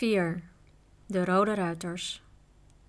4. De Rode Ruiters.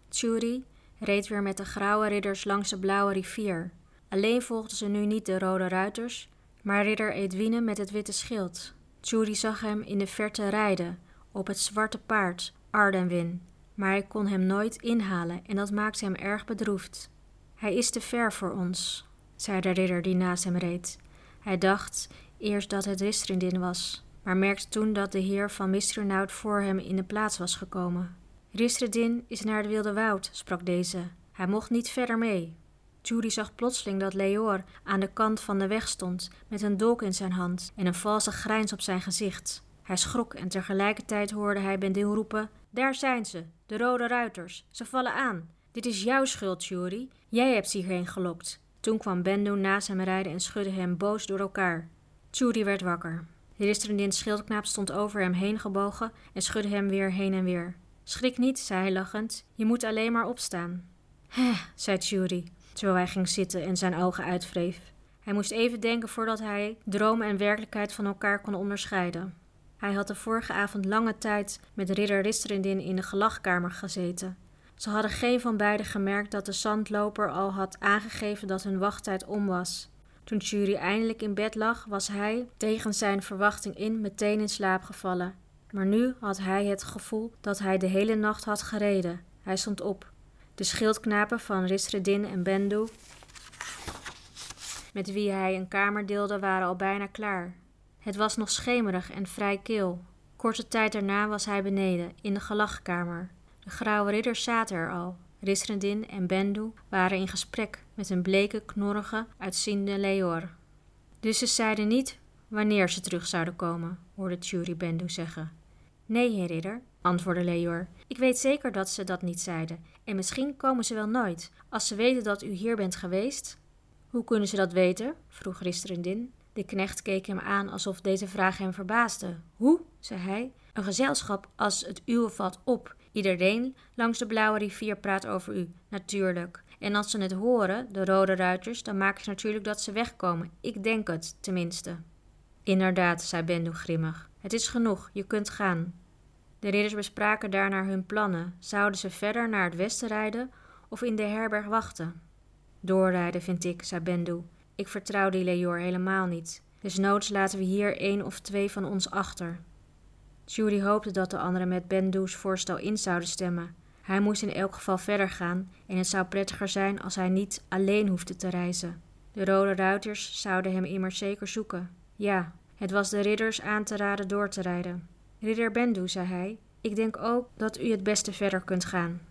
Tjuri reed weer met de grauwe ridders langs de blauwe rivier. Alleen volgden ze nu niet de Rode Ruiters, maar ridder Edwine met het witte schild. Tjuri zag hem in de verte rijden, op het zwarte paard, Ardenwin, maar hij kon hem nooit inhalen en dat maakte hem erg bedroefd. Hij is te ver voor ons, zei de ridder die naast hem reed. Hij dacht eerst dat het Ristrindin was, maar merkte toen dat de heer van Mistronaut voor hem in de plaats was gekomen. Ristredin is naar het wilde woud, sprak deze. Hij mocht niet verder mee. Judy zag plotseling dat Leor aan de kant van de weg stond, met een dolk in zijn hand en een valse grijns op zijn gezicht. Hij schrok en tegelijkertijd hoorde hij Bendil roepen: Daar zijn ze, de rode ruiters. Ze vallen aan. Dit is jouw schuld, Jury. Jij hebt ze hierheen gelokt. Toen kwam Bendu naast hem rijden en schudde hem boos door elkaar. Judy werd wakker. De Ristrendin schildknaap stond over hem heen gebogen en schudde hem weer heen en weer. Schrik niet, zei hij lachend. Je moet alleen maar opstaan. Hè, zei Judy, terwijl hij ging zitten en zijn ogen uitwreef. Hij moest even denken voordat hij droom en werkelijkheid van elkaar kon onderscheiden. Hij had de vorige avond lange tijd met ridder Ristrendin in de gelachkamer gezeten. Ze hadden geen van beiden gemerkt dat de zandloper al had aangegeven dat hun wachttijd om was. Toen Jury eindelijk in bed lag, was hij, tegen zijn verwachting in, meteen in slaap gevallen. Maar nu had hij het gevoel dat hij de hele nacht had gereden. Hij stond op. De schildknapen van Risredin en Bendu, met wie hij een kamer deelde, waren al bijna klaar. Het was nog schemerig en vrij kil. Korte tijd daarna was hij beneden, in de gelachkamer. De grauwe ridders zaten er al. Risredin en Bendu waren in gesprek met een bleke, knorrige, uitziende Leor. Dus ze zeiden niet wanneer ze terug zouden komen, hoorde Tjuri Bendu zeggen. Nee, heer ridder, antwoordde Leor. Ik weet zeker dat ze dat niet zeiden, en misschien komen ze wel nooit, als ze weten dat u hier bent geweest. Hoe kunnen ze dat weten? vroeg Ristrendin. De knecht keek hem aan alsof deze vraag hem verbaasde. Hoe? zei hij. Een gezelschap als het uwe valt op. Iedereen langs de blauwe rivier praat over u, natuurlijk. En als ze het horen, de rode ruiters, dan maken ze natuurlijk dat ze wegkomen. Ik denk het, tenminste. Inderdaad, zei Bendu grimmig. Het is genoeg, je kunt gaan. De ridders bespraken daarna hun plannen. Zouden ze verder naar het westen rijden of in de herberg wachten? Doorrijden, vind ik, zei Bendu. Ik vertrouw die Leor helemaal niet. Desnoods laten we hier één of twee van ons achter. Judy hoopte dat de anderen met Bendu's voorstel in zouden stemmen. Hij moest in elk geval verder gaan en het zou prettiger zijn als hij niet alleen hoefde te reizen. De rode ruiters zouden hem immers zeker zoeken. Ja, het was de ridders aan te raden door te rijden. Ridder Bendu, zei hij, ik denk ook dat u het beste verder kunt gaan.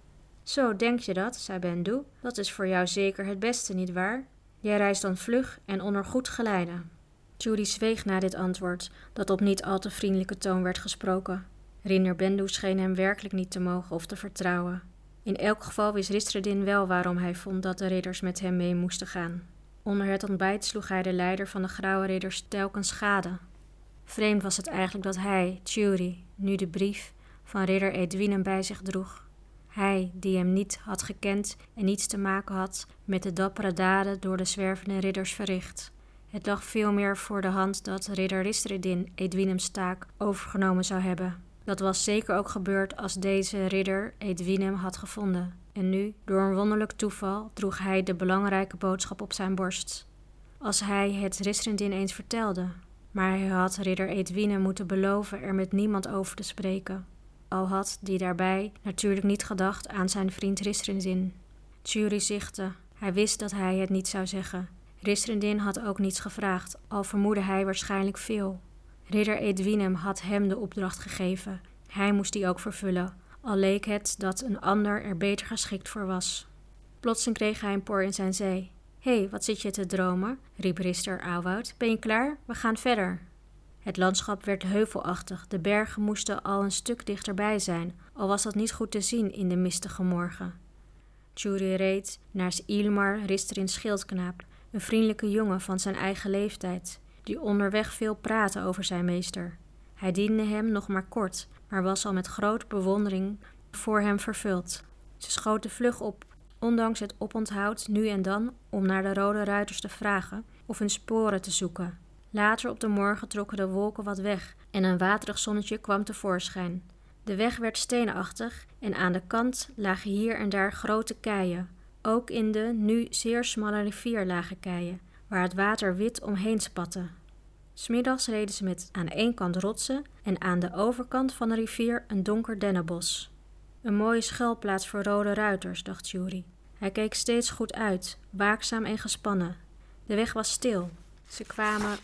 Zo, denk je dat, zei Bendu. Dat is voor jou zeker het beste, niet waar? Jij reist dan vlug en onder goed geleide. Judy zweeg na dit antwoord, dat op niet al te vriendelijke toon werd gesproken. Ridder Bendu scheen hem werkelijk niet te mogen of te vertrouwen. In elk geval wist Ristredin wel waarom hij vond dat de ridders met hem mee moesten gaan. Onder het ontbijt sloeg hij de leider van de grauwe ridders telkens schade. Vreemd was het eigenlijk dat hij, Tjuri, nu de brief van ridder Edwinem bij zich droeg. Hij, die hem niet had gekend en niets te maken had met de dappere daden door de zwervende ridders verricht. Het lag veel meer voor de hand dat ridder Ristredin Edwinems taak overgenomen zou hebben. Dat was zeker ook gebeurd als deze ridder Edwinem had gevonden. En nu, door een wonderlijk toeval, droeg hij de belangrijke boodschap op zijn borst. Als hij het Ristrendin eens vertelde, maar hij had ridder Edwine moeten beloven er met niemand over te spreken. Al had die daarbij natuurlijk niet gedacht aan zijn vriend Ristrendin. Tjuri zichtte. Hij wist dat hij het niet zou zeggen. Ristrendin had ook niets gevraagd, al vermoedde hij waarschijnlijk veel. Ridder Edwinem had hem de opdracht gegeven. Hij moest die ook vervullen, al leek het dat een ander er beter geschikt voor was. Plotseling kreeg hij een por in zijn zee. Hé, hey, wat zit je te dromen? riep Rister Auwoud. Ben je klaar? We gaan verder. Het landschap werd heuvelachtig. De bergen moesten al een stuk dichterbij zijn, al was dat niet goed te zien in de mistige morgen. Tjuri reed naar Ilmar Risterin Schildknaap, een vriendelijke jongen van zijn eigen leeftijd, die onderweg veel praatte over zijn meester. Hij diende hem nog maar kort, maar was al met grote bewondering voor hem vervuld. Ze schoten vlug op, ondanks het oponthoud nu en dan om naar de rode ruiters te vragen of hun sporen te zoeken. Later op de morgen trokken de wolken wat weg en een waterig zonnetje kwam tevoorschijn. De weg werd steenachtig en aan de kant lagen hier en daar grote keien. Ook in de nu zeer smalle rivier lagen keien, waar het water wit omheen spatte. Smiddags reden ze met aan een kant rotsen en aan de overkant van de rivier een donker dennenbos. Een mooie schuilplaats voor rode ruiters, dacht Jury. Hij keek steeds goed uit, waakzaam en gespannen. De weg was stil. Ze kwamen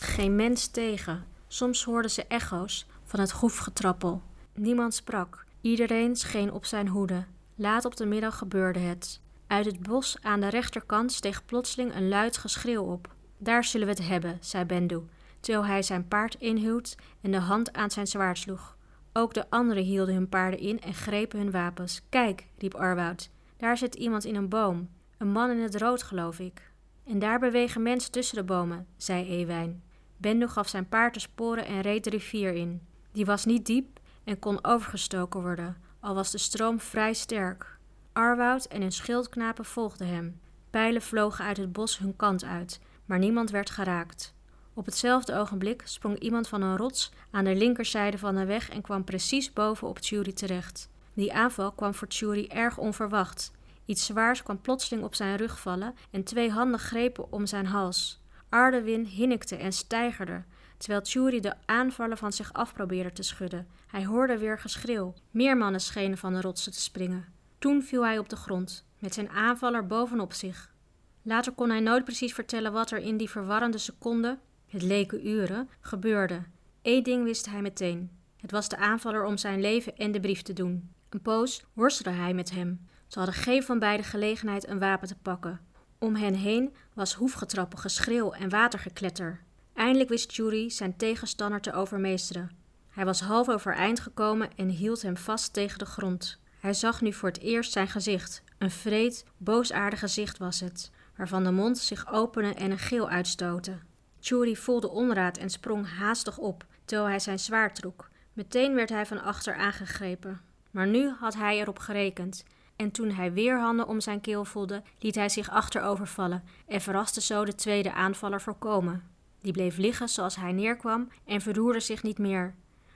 geen mens tegen. Soms hoorden ze echo's van het hoefgetrappel. Niemand sprak. Iedereen scheen op zijn hoede. Laat op de middag gebeurde het. Uit het bos aan de rechterkant steeg plotseling een luid geschreeuw op. Daar zullen we het hebben, zei Bendu, terwijl hij zijn paard inhield en de hand aan zijn zwaard sloeg. Ook de anderen hielden hun paarden in en grepen hun wapens. Kijk, riep Arwoud, daar zit iemand in een boom. Een man in het rood, geloof ik. En daar bewegen mensen tussen de bomen, zei Ewijn. Bendu gaf zijn paard de sporen en reed de rivier in. Die was niet diep en kon overgestoken worden, al was de stroom vrij sterk. Arwoud en hun schildknapen volgden hem. Pijlen vlogen uit het bos hun kant uit, maar niemand werd geraakt. Op hetzelfde ogenblik sprong iemand van een rots aan de linkerzijde van de weg en kwam precies boven op Tjuri terecht. Die aanval kwam voor Tjuri erg onverwacht. Iets zwaars kwam plotseling op zijn rug vallen en twee handen grepen om zijn hals. Ardewin hinnikte en steigerde, terwijl Tjuri de aanvallen van zich af probeerde te schudden. Hij hoorde weer geschreeuw. Meer mannen schenen van de rotsen te springen. Toen viel hij op de grond, met zijn aanvaller bovenop zich. Later kon hij nooit precies vertellen wat er in die verwarrende seconden, het leken uren, gebeurde. Eén ding wist hij meteen. Het was de aanvaller om zijn leven en de brief te doen. Een poos worstelde hij met hem. Ze hadden geen van beide gelegenheid een wapen te pakken. Om hen heen was hoefgetrappel, geschreeuw en watergekletter. Eindelijk wist Jury zijn tegenstander te overmeesteren. Hij was half overeind gekomen en hield hem vast tegen de grond. Hij zag nu voor het eerst zijn gezicht. Een vreed, boosaardig gezicht was het, waarvan de mond zich opende en een geel uitstootte. Jury voelde onraad en sprong haastig op, terwijl hij zijn zwaard trok. Meteen werd hij van achter aangegrepen. Maar nu had hij erop gerekend en toen hij weer handen om zijn keel voelde, liet hij zich achterovervallen en verraste zo de tweede aanvaller voorkomen. Die bleef liggen zoals hij neerkwam en verroerde zich niet meer.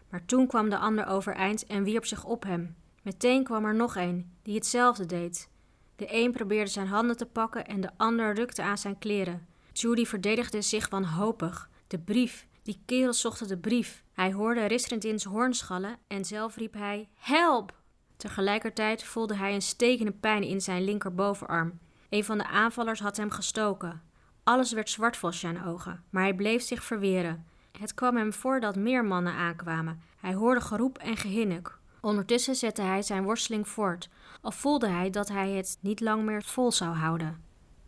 Maar toen kwam de ander overeind en wierp zich op hem. Meteen kwam er nog een, die hetzelfde deed. De een probeerde zijn handen te pakken en de ander rukte aan zijn kleren. Judy verdedigde zich wanhopig. De brief, die kerel zocht de brief. Hij hoorde Risrendins hoorn schallen en zelf riep hij: Help! Tegelijkertijd voelde hij een stekende pijn in zijn linkerbovenarm. Een van de aanvallers had hem gestoken. Alles werd zwart voor zijn ogen, maar hij bleef zich verweren. Het kwam hem voor dat meer mannen aankwamen. Hij hoorde geroep en gehinnik. Ondertussen zette hij zijn worsteling voort, al voelde hij dat hij het niet lang meer vol zou houden.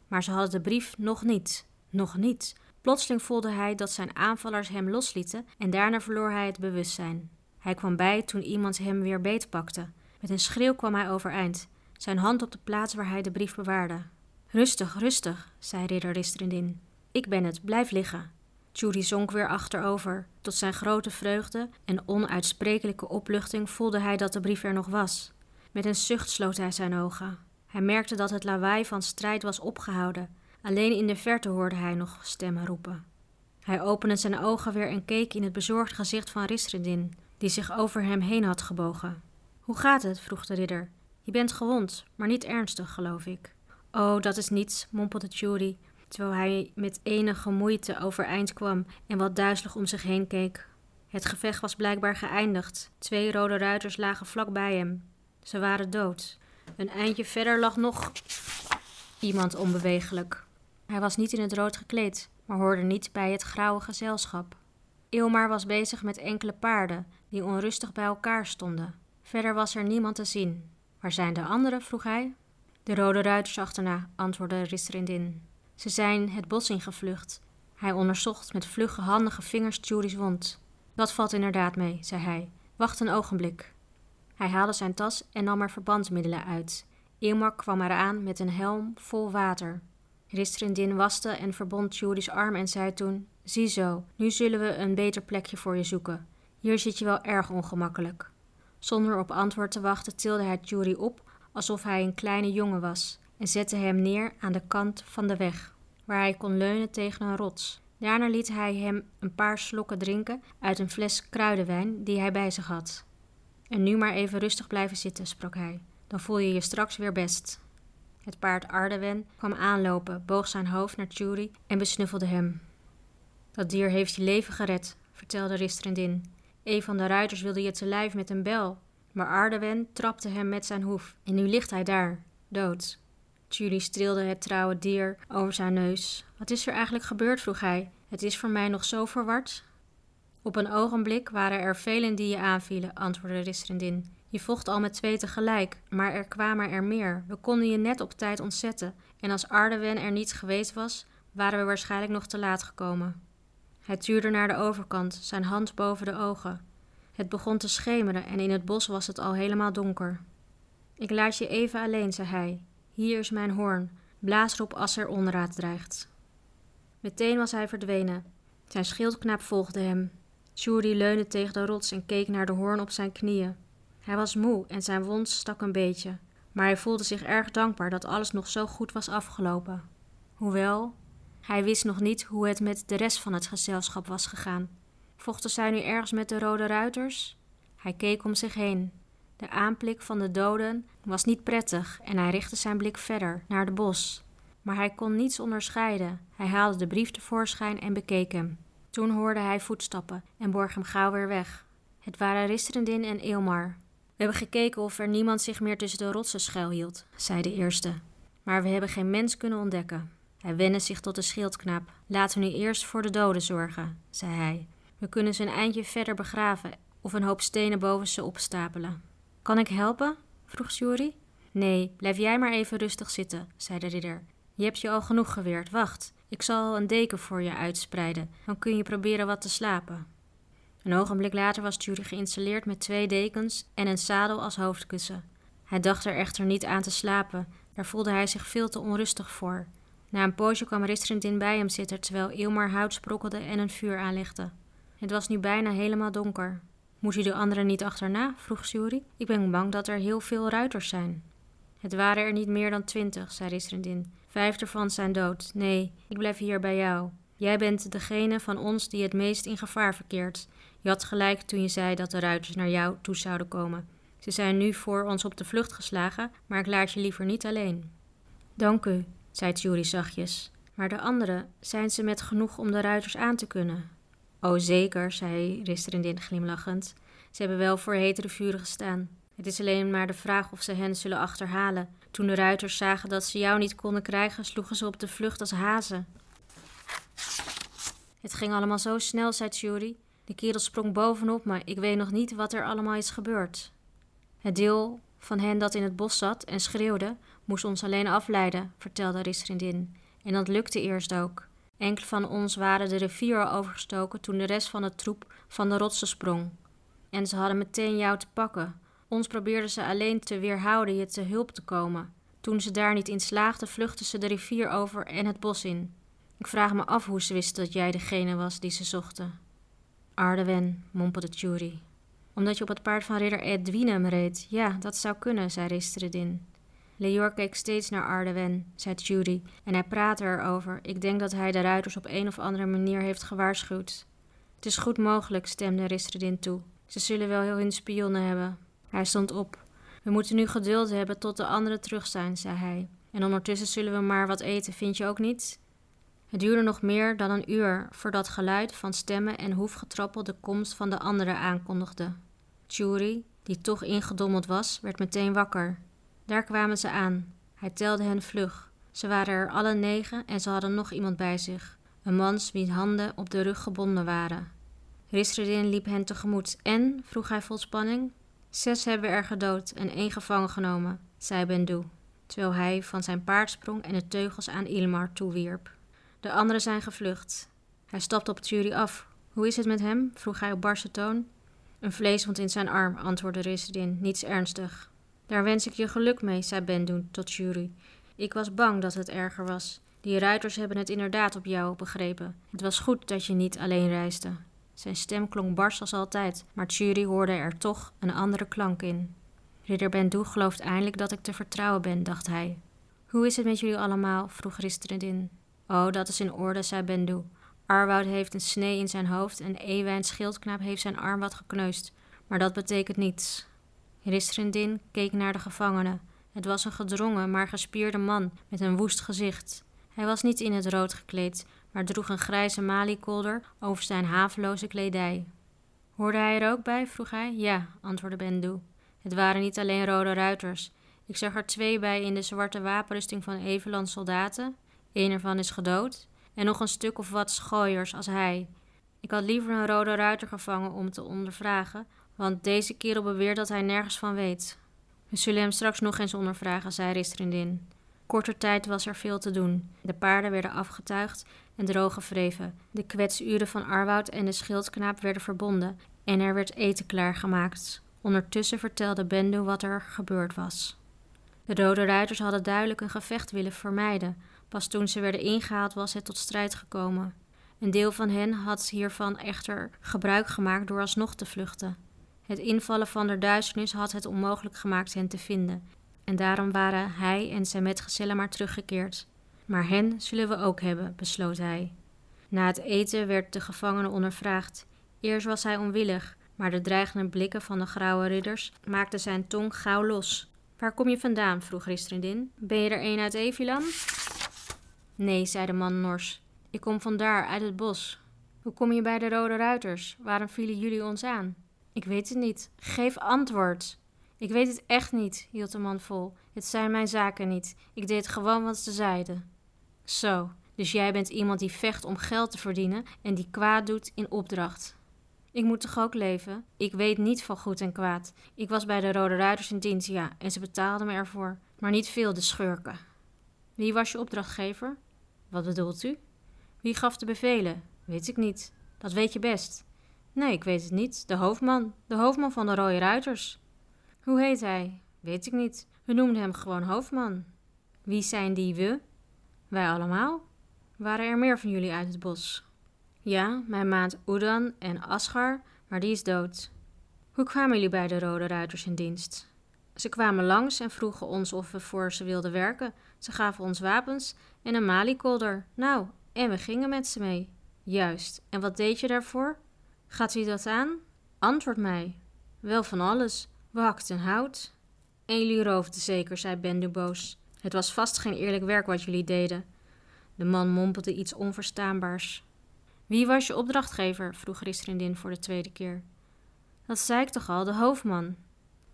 Maar ze hadden de brief nog niet. Nog niet. Plotseling voelde hij dat zijn aanvallers hem loslieten en daarna verloor hij het bewustzijn. Hij kwam bij toen iemand hem weer beetpakte. Met een schreeuw kwam hij overeind, zijn hand op de plaats waar hij de brief bewaarde. Rustig, rustig, zei ridder Ristrindin. Ik ben het, blijf liggen. Judy zonk weer achterover. Tot zijn grote vreugde en onuitsprekelijke opluchting voelde hij dat de brief er nog was. Met een zucht sloot hij zijn ogen. Hij merkte dat het lawaai van strijd was opgehouden. Alleen in de verte hoorde hij nog stemmen roepen. Hij opende zijn ogen weer en keek in het bezorgde gezicht van Risredin, die zich over hem heen had gebogen. Hoe gaat het? vroeg de ridder. Je bent gewond, maar niet ernstig, geloof ik. Oh, dat is niets, mompelde Judy, terwijl hij met enige moeite overeind kwam en wat duizelig om zich heen keek. Het gevecht was blijkbaar geëindigd. Twee rode ruiters lagen vlak bij hem. Ze waren dood. Een eindje verder lag nog iemand onbewegelijk. Hij was niet in het rood gekleed, maar hoorde niet bij het grauwe gezelschap. Ilmar was bezig met enkele paarden die onrustig bij elkaar stonden. Verder was er niemand te zien. Waar zijn de anderen? vroeg hij. De rode ruiters achterna, antwoordde Ristrindin. Ze zijn het bos ingevlucht. Hij onderzocht met vlugge, handige vingers Judy's wond. Dat valt inderdaad mee, zei hij. Wacht een ogenblik. Hij haalde zijn tas en nam er verbandmiddelen uit. Ilmar kwam eraan met een helm vol water. Ristrindin waste en verbond Judy's arm en zei toen: Ziezo, nu zullen we een beter plekje voor je zoeken. Hier zit je wel erg ongemakkelijk. Zonder op antwoord te wachten tilde hij Jury op alsof hij een kleine jongen was en zette hem neer aan de kant van de weg, waar hij kon leunen tegen een rots. Daarna liet hij hem een paar slokken drinken uit een fles kruidenwijn die hij bij zich had. En nu maar even rustig blijven zitten, sprak hij. Dan voel je je straks weer best. Het paard Ardewen kwam aanlopen, boog zijn hoofd naar Tjuri en besnuffelde hem. Dat dier heeft je leven gered, vertelde Ristrendin. Een van de ruiters wilde je te lijf met een bel, maar Ardewen trapte hem met zijn hoef en nu ligt hij daar, dood. Tjuri streelde het trouwe dier over zijn neus. Wat is er eigenlijk gebeurd? vroeg hij. Het is voor mij nog zo verward. Op een ogenblik waren er velen die je aanvielen, antwoordde Ristrendin. Je vocht al met twee tegelijk, maar er kwamen er meer. We konden je net op tijd ontzetten, en als Ardewen er niet geweest was, waren we waarschijnlijk nog te laat gekomen. Hij tuurde naar de overkant, zijn hand boven de ogen. Het begon te schemeren en in het bos was het al helemaal donker. Ik laat je even alleen, zei hij. Hier is mijn hoorn. Blaas erop als er onraad dreigt. Meteen was hij verdwenen. Zijn schildknaap volgde hem. Shuri leunde tegen de rots en keek naar de hoorn op zijn knieën. Hij was moe en zijn wond stak een beetje, maar hij voelde zich erg dankbaar dat alles nog zo goed was afgelopen. Hoewel, hij wist nog niet hoe het met de rest van het gezelschap was gegaan. Vochten zij nu ergens met de rode ruiters? Hij keek om zich heen. De aanblik van de doden was niet prettig en hij richtte zijn blik verder, naar de bos. Maar hij kon niets onderscheiden. Hij haalde de brief tevoorschijn en bekeek hem. Toen hoorde hij voetstappen en borg hem gauw weer weg. Het waren Ristrendin en Eelmar. We hebben gekeken of er niemand zich meer tussen de rotsen schuilhield, zei de eerste. Maar we hebben geen mens kunnen ontdekken. Hij wendde zich tot de schildknaap. Laten we nu eerst voor de doden zorgen, zei hij. We kunnen ze een eindje verder begraven of een hoop stenen boven ze opstapelen. Kan ik helpen? vroeg Shuri. Nee, blijf jij maar even rustig zitten, zei de ridder. Je hebt je al genoeg geweerd. Wacht, ik zal een deken voor je uitspreiden. Dan kun je proberen wat te slapen. Een ogenblik later was Tjuri geïnstalleerd met twee dekens en een zadel als hoofdkussen. Hij dacht er echter niet aan te slapen, daar voelde hij zich veel te onrustig voor. Na een poosje kwam Ristrindin bij hem zitten terwijl Ilmar hout sprokkelde en een vuur aanlegde. Het was nu bijna helemaal donker. Moet u de anderen niet achterna? vroeg Shuri. Ik ben bang dat er heel veel ruiters zijn. Het waren er niet meer dan twintig, zei Ristrindin. Vijf ervan zijn dood. Nee, ik blijf hier bij jou. Jij bent degene van ons die het meest in gevaar verkeert. Je had gelijk toen je zei dat de ruiters naar jou toe zouden komen. Ze zijn nu voor ons op de vlucht geslagen, maar ik laat je liever niet alleen. Dank u, zei Tjuri zachtjes. Maar de anderen, zijn ze met genoeg om de ruiters aan te kunnen? Oh, zeker, zei Risterindin glimlachend. Ze hebben wel voor hetere vuren gestaan. Het is alleen maar de vraag of ze hen zullen achterhalen. Toen de ruiters zagen dat ze jou niet konden krijgen, sloegen ze op de vlucht als hazen. Het ging allemaal zo snel, zei Tjuri. De kerel sprong bovenop me. Ik weet nog niet wat er allemaal is gebeurd. Het deel van hen dat in het bos zat en schreeuwde, moest ons alleen afleiden, vertelde Risrindin. En dat lukte eerst ook. Enkele van ons waren de rivier overgestoken toen de rest van het troep van de rotsen sprong. En ze hadden meteen jou te pakken. Ons probeerden ze alleen te weerhouden je te hulp te komen. Toen ze daar niet in slaagden, vluchtten ze de rivier over en het bos in. Ik vraag me af hoe ze wisten dat jij degene was die ze zochten. Ardewen, mompelde Tjuri. Omdat je op het paard van ridder Edwinem reed. Ja, dat zou kunnen, zei Ristredin. Leor keek steeds naar Ardewen, zei Tjuri, en hij praatte erover. Ik denk dat hij de ruiters op een of andere manier heeft gewaarschuwd. Het is goed mogelijk, stemde Ristredin toe. Ze zullen wel heel hun spionnen hebben. Hij stond op. We moeten nu geduld hebben tot de anderen terug zijn, zei hij. En ondertussen zullen we maar wat eten, vind je ook niet? Het duurde nog meer dan een uur voordat geluid van stemmen en hoefgetrappel de komst van de anderen aankondigde. Churi, die toch ingedommeld was, werd meteen wakker. Daar kwamen ze aan. Hij telde hen vlug. Ze waren er alle negen en ze hadden nog iemand bij zich. Een mans wiens handen op de rug gebonden waren. Risredin liep hen tegemoet. En, vroeg hij vol spanning, zes hebben er gedood en één gevangen genomen, zei Bendu, terwijl hij van zijn paard sprong en de teugels aan Ilmar toewierp. De anderen zijn gevlucht. Hij stapte op Tjuri af. Hoe is het met hem? vroeg hij op barse toon. Een vleeswond in zijn arm, antwoordde Risdin, niets ernstig. Daar wens ik je geluk mee, zei Bendun tot Jury. Ik was bang dat het erger was. Die ruiters hebben het inderdaad op jou begrepen. Het was goed dat je niet alleen reisde. Zijn stem klonk bars als altijd, maar Jury hoorde er toch een andere klank in. Ridder Bendu gelooft eindelijk dat ik te vertrouwen ben, dacht hij. Hoe is het met jullie allemaal? vroeg Ristredin. Oh, dat is in orde, zei Bendu. Arwoud heeft een snee in zijn hoofd en Ewijn Schildknaap heeft zijn arm wat gekneusd. Maar dat betekent niets. Ristrindin keek naar de gevangene. Het was een gedrongen, maar gespierde man met een woest gezicht. Hij was niet in het rood gekleed, maar droeg een grijze maliekolder over zijn haveloze kledij. Hoorde hij er ook bij? vroeg hij. Ja, antwoordde Bendu. Het waren niet alleen rode ruiters. Ik zag er twee bij in de zwarte wapenrusting van Eveland soldaten. Een ervan is gedood. En nog een stuk of wat schooiers als hij. Ik had liever een rode ruiter gevangen om te ondervragen, want deze kerel beweert dat hij nergens van weet. We zullen hem straks nog eens ondervragen, zei Ristrindin. Korter tijd was er veel te doen. De paarden werden afgetuigd en droog gevreven. De kwetsuren van Arwoud en de schildknaap werden verbonden en er werd eten klaargemaakt. Ondertussen vertelde Bendu wat er gebeurd was. De Rode Ruiters hadden duidelijk een gevecht willen vermijden. Pas toen ze werden ingehaald was het tot strijd gekomen. Een deel van hen had hiervan echter gebruik gemaakt door alsnog te vluchten. Het invallen van de duisternis had het onmogelijk gemaakt hen te vinden, en daarom waren hij en zijn metgezellen maar teruggekeerd. Maar hen zullen we ook hebben, besloot hij. Na het eten werd de gevangene ondervraagd. Eerst was hij onwillig, maar de dreigende blikken van de grauwe ridders maakten zijn tong gauw los. Waar kom je vandaan? vroeg Ristrindin. Ben je er een uit Evilan? Nee, zei de man nors. Ik kom vandaar, uit het bos. Hoe kom je bij de Rode Ruiters? Waarom vielen jullie ons aan? Ik weet het niet. Geef antwoord. Ik weet het echt niet, hield de man vol. Het zijn mijn zaken niet. Ik deed gewoon wat ze zeiden. Zo, dus jij bent iemand die vecht om geld te verdienen en die kwaad doet in opdracht. Ik moet toch ook leven? Ik weet niet van goed en kwaad. Ik was bij de Rode Ruiters in dienst, ja, en ze betaalden me ervoor. Maar niet veel, de schurken. Wie was je opdrachtgever? Wat bedoelt u? Wie gaf de bevelen? Weet ik niet. Dat weet je best. Nee, ik weet het niet. De hoofdman. De hoofdman van de Rode Ruiters. Hoe heet hij? Weet ik niet. We noemden hem gewoon hoofdman. Wie zijn die we? Wij allemaal. Waren er meer van jullie uit het bos? Ja, mijn maat Oedan en Asgar, maar die is dood. Hoe kwamen jullie bij de Rode Ruiters in dienst? Ze kwamen langs en vroegen ons of we voor ze wilden werken. Ze gaven ons wapens en een maliekolder. Nou, en we gingen met ze mee. Juist. En wat deed je daarvoor? Gaat u dat aan? Antwoord mij. Wel van alles. We hakten hout. En jullie roofden zeker, zei Bendu boos. Het was vast geen eerlijk werk wat jullie deden. De man mompelde iets onverstaanbaars. Wie was je opdrachtgever? vroeg Ristrindin voor de tweede keer. Dat zei ik toch al, de hoofdman.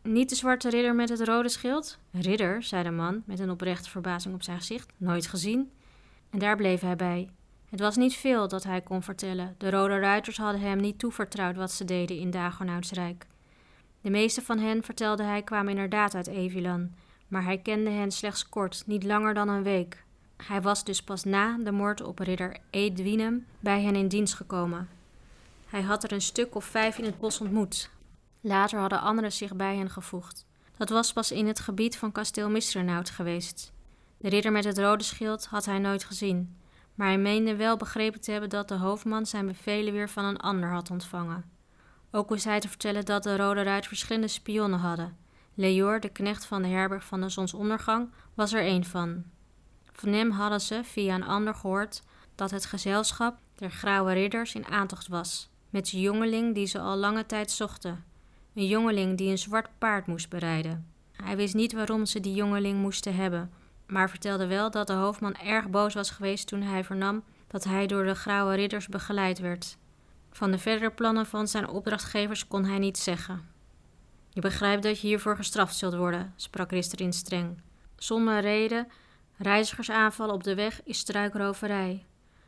Niet de zwarte ridder met het rode schild? Ridder, zei de man met een oprechte verbazing op zijn gezicht. Nooit gezien. En daar bleef hij bij. Het was niet veel dat hij kon vertellen. De rode ruiters hadden hem niet toevertrouwd wat ze deden in Dagonautsrijk. De meeste van hen, vertelde hij, kwamen inderdaad uit Evilan, maar hij kende hen slechts kort, niet langer dan een week. Hij was dus pas na de moord op ridder Edwinem bij hen in dienst gekomen. Hij had er een stuk of vijf in het bos ontmoet. Later hadden anderen zich bij hen gevoegd. Dat was pas in het gebied van kasteel Misrenaut geweest. De ridder met het rode schild had hij nooit gezien, maar hij meende wel begrepen te hebben dat de hoofdman zijn bevelen weer van een ander had ontvangen. Ook wist hij te vertellen dat de Rode Ruit verschillende spionnen hadden. Leor, de knecht van de herberg van de zonsondergang, was er een van. Van hem hadden ze via een ander gehoord dat het gezelschap der grauwe ridders in aantocht was, met een jongeling die ze al lange tijd zochten. Een jongeling die een zwart paard moest bereiden. Hij wist niet waarom ze die jongeling moesten hebben, maar vertelde wel dat de hoofdman erg boos was geweest toen hij vernam dat hij door de grauwe ridders begeleid werd. Van de verdere plannen van zijn opdrachtgevers kon hij niets zeggen. Je begrijpt dat je hiervoor gestraft zult worden, sprak Risterin streng. Zonder reden reizigersaanvallen op de weg is struikroverij.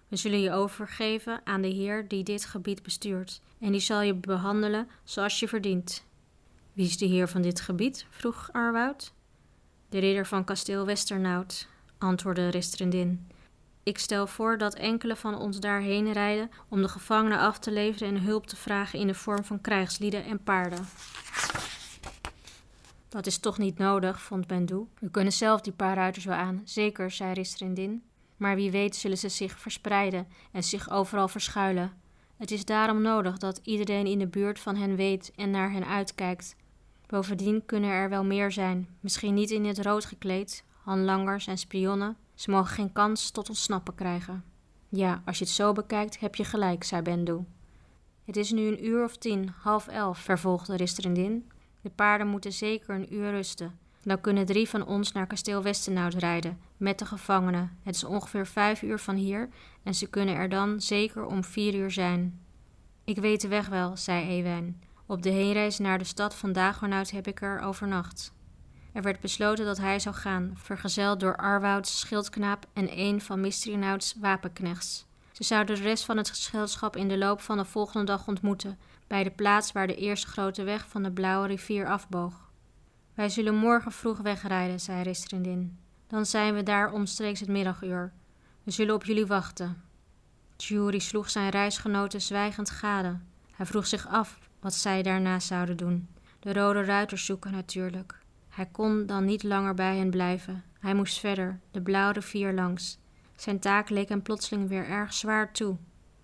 We zullen je overgeven aan de Heer die dit gebied bestuurt, en die zal je behandelen zoals je verdient. Wie is de Heer van dit gebied? vroeg Arwoud. De ridder van kasteel Westernout, antwoordde Ristrindin. Ik stel voor dat enkele van ons daarheen rijden om de gevangenen af te leveren en hulp te vragen in de vorm van krijgslieden en paarden. Dat is toch niet nodig, vond Bendu. We kunnen zelf die paar ruiters wel aan, zeker, zei Ristrindin. Maar wie weet zullen ze zich verspreiden en zich overal verschuilen. Het is daarom nodig dat iedereen in de buurt van hen weet en naar hen uitkijkt. Bovendien kunnen er wel meer zijn, misschien niet in het rood gekleed, handlangers en spionnen, ze mogen geen kans tot ontsnappen krijgen. Ja, als je het zo bekijkt, heb je gelijk, zei Bendu. Het is nu een uur of tien, half elf, vervolgde Ristrindin. De paarden moeten zeker een uur rusten. Dan kunnen drie van ons naar kasteel Westenhout rijden, met de gevangenen. Het is ongeveer vijf uur van hier en ze kunnen er dan zeker om vier uur zijn. Ik weet de weg wel, zei Ewijn. Op de heenreis naar de stad van Dagonout heb ik er overnacht. Er werd besloten dat hij zou gaan, vergezeld door Arwouds schildknaap en een van Mistrinouts wapenknechts. Ze zouden de rest van het gezelschap in de loop van de volgende dag ontmoeten, bij de plaats waar de eerste grote weg van de Blauwe rivier afboog. Wij zullen morgen vroeg wegrijden, zei Ristrindin. Dan zijn we daar omstreeks het middaguur. We zullen op jullie wachten. Jury sloeg zijn reisgenoten zwijgend gade. Hij vroeg zich af wat zij daarna zouden doen. De rode ruiters zoeken natuurlijk. Hij kon dan niet langer bij hen blijven. Hij moest verder, de blauwe rivier langs. Zijn taak leek hem plotseling weer erg zwaar toe.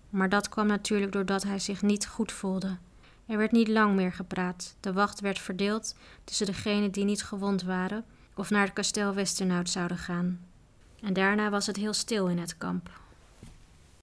Maar dat kwam natuurlijk doordat hij zich niet goed voelde. Er werd niet lang meer gepraat. De wacht werd verdeeld tussen degenen die niet gewond waren of naar het kasteel Westernout zouden gaan. En daarna was het heel stil in het kamp.